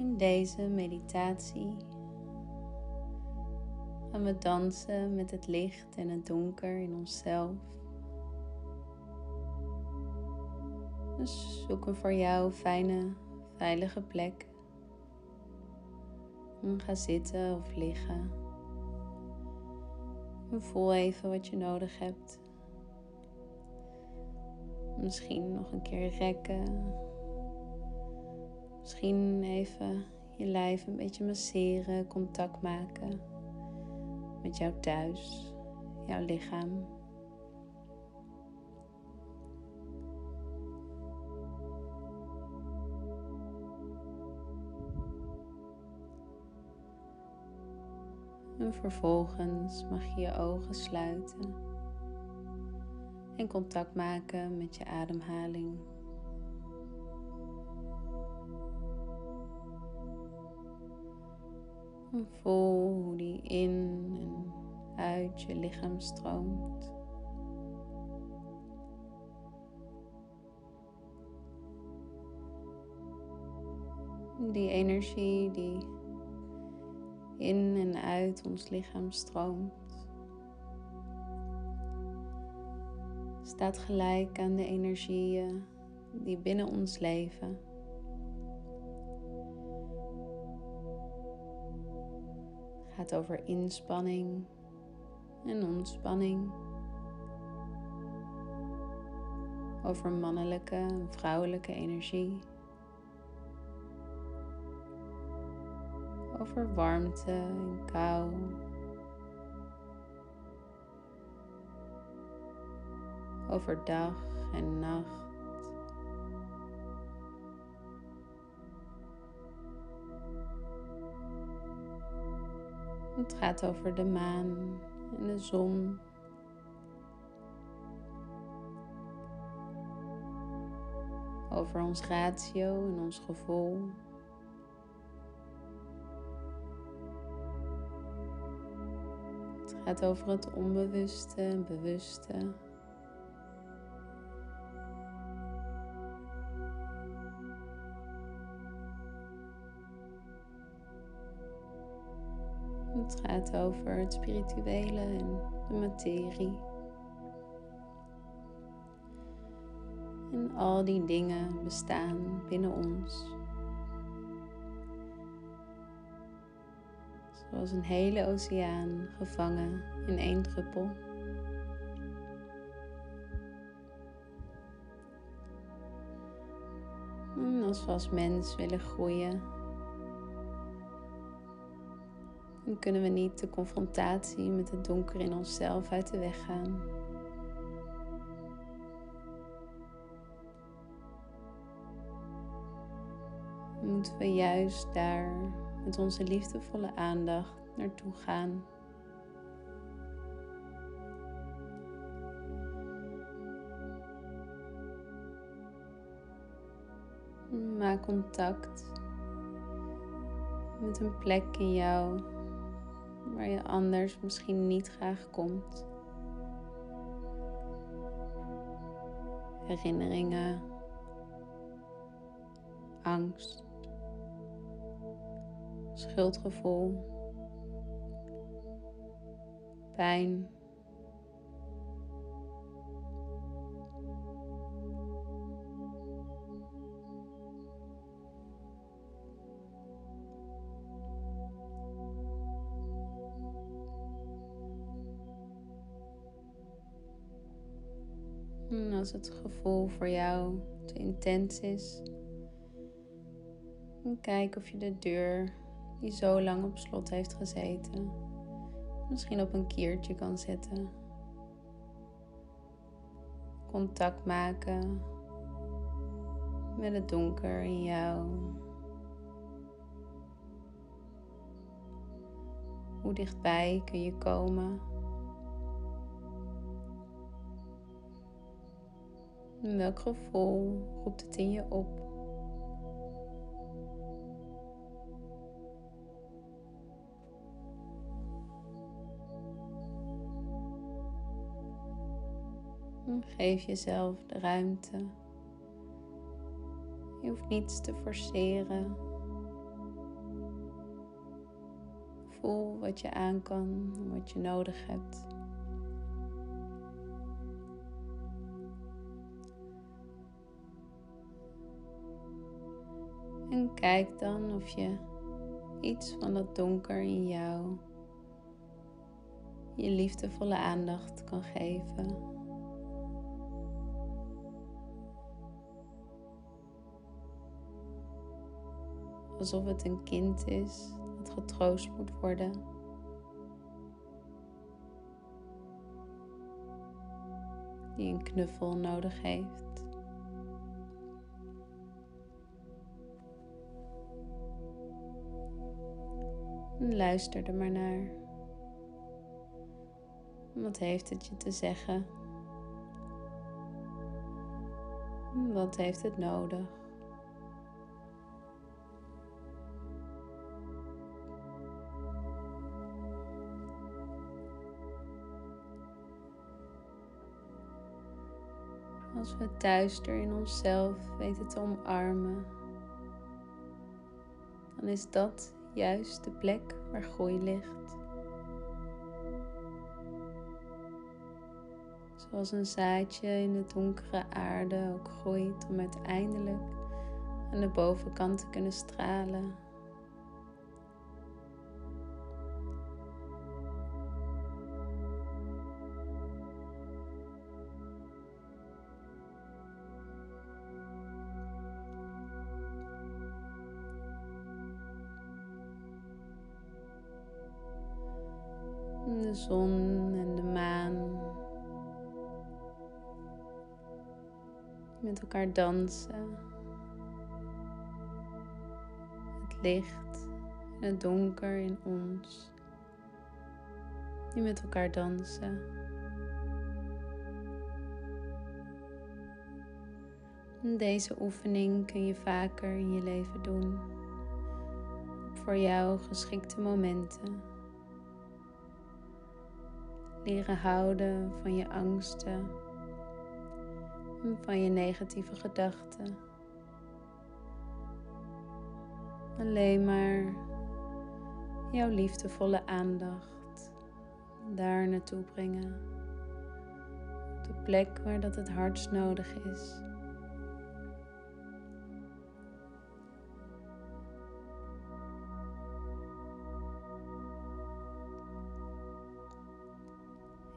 In deze meditatie gaan we dansen met het licht en het donker in onszelf. Dus zoek een voor jou fijne, veilige plek. ga zitten of liggen. En voel even wat je nodig hebt. Misschien nog een keer rekken. Misschien even je lijf een beetje masseren, contact maken met jou thuis, jouw lichaam. En vervolgens mag je je ogen sluiten en contact maken met je ademhaling. En voel hoe die in en uit je lichaam stroomt. Die energie die in en uit ons lichaam stroomt, staat gelijk aan de energieën die binnen ons leven. Gaat over inspanning en ontspanning. Over mannelijke en vrouwelijke energie. Over warmte en kou. Over dag en nacht. Het gaat over de maan en de zon. Over ons ratio en ons gevoel. Het gaat over het onbewuste en bewuste. Het gaat over het spirituele en de materie. En al die dingen bestaan binnen ons. Zoals een hele oceaan gevangen in één druppel. En als we als mens willen groeien, dan kunnen we niet de confrontatie met het donker in onszelf uit de weg gaan. Moeten we juist daar met onze liefdevolle aandacht naartoe gaan. Maak contact met een plek in jou waar je anders misschien niet graag komt. Herinneringen, angst, schuldgevoel, pijn. En als het gevoel voor jou te intens is, kijk of je de deur die zo lang op slot heeft gezeten, misschien op een kiertje kan zetten. Contact maken met het donker in jou. Hoe dichtbij kun je komen? Welk gevoel roept het in je op? Geef jezelf de ruimte. Je hoeft niets te forceren. Voel wat je aan kan en wat je nodig hebt. En kijk dan of je iets van dat donker in jou je liefdevolle aandacht kan geven. alsof het een kind is dat getroost moet worden. Die een knuffel nodig heeft. En luister er maar naar. Wat heeft het je te zeggen? Wat heeft het nodig? Als we duister in onszelf weten te omarmen, dan is dat juist de plek waar groei ligt. Zoals een zaadje in de donkere aarde ook groeit om uiteindelijk aan de bovenkant te kunnen stralen. De zon en de maan met elkaar dansen. Het licht en het donker in ons die met elkaar dansen. Deze oefening kun je vaker in je leven doen. Voor jou geschikte momenten leren houden van je angsten en van je negatieve gedachten. Alleen maar jouw liefdevolle aandacht daar naartoe brengen. De plek waar dat het hardst nodig is.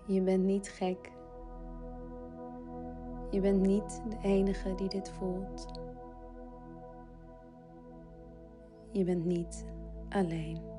Je bent niet gek. Je bent niet de enige die dit voelt. Je bent niet alleen.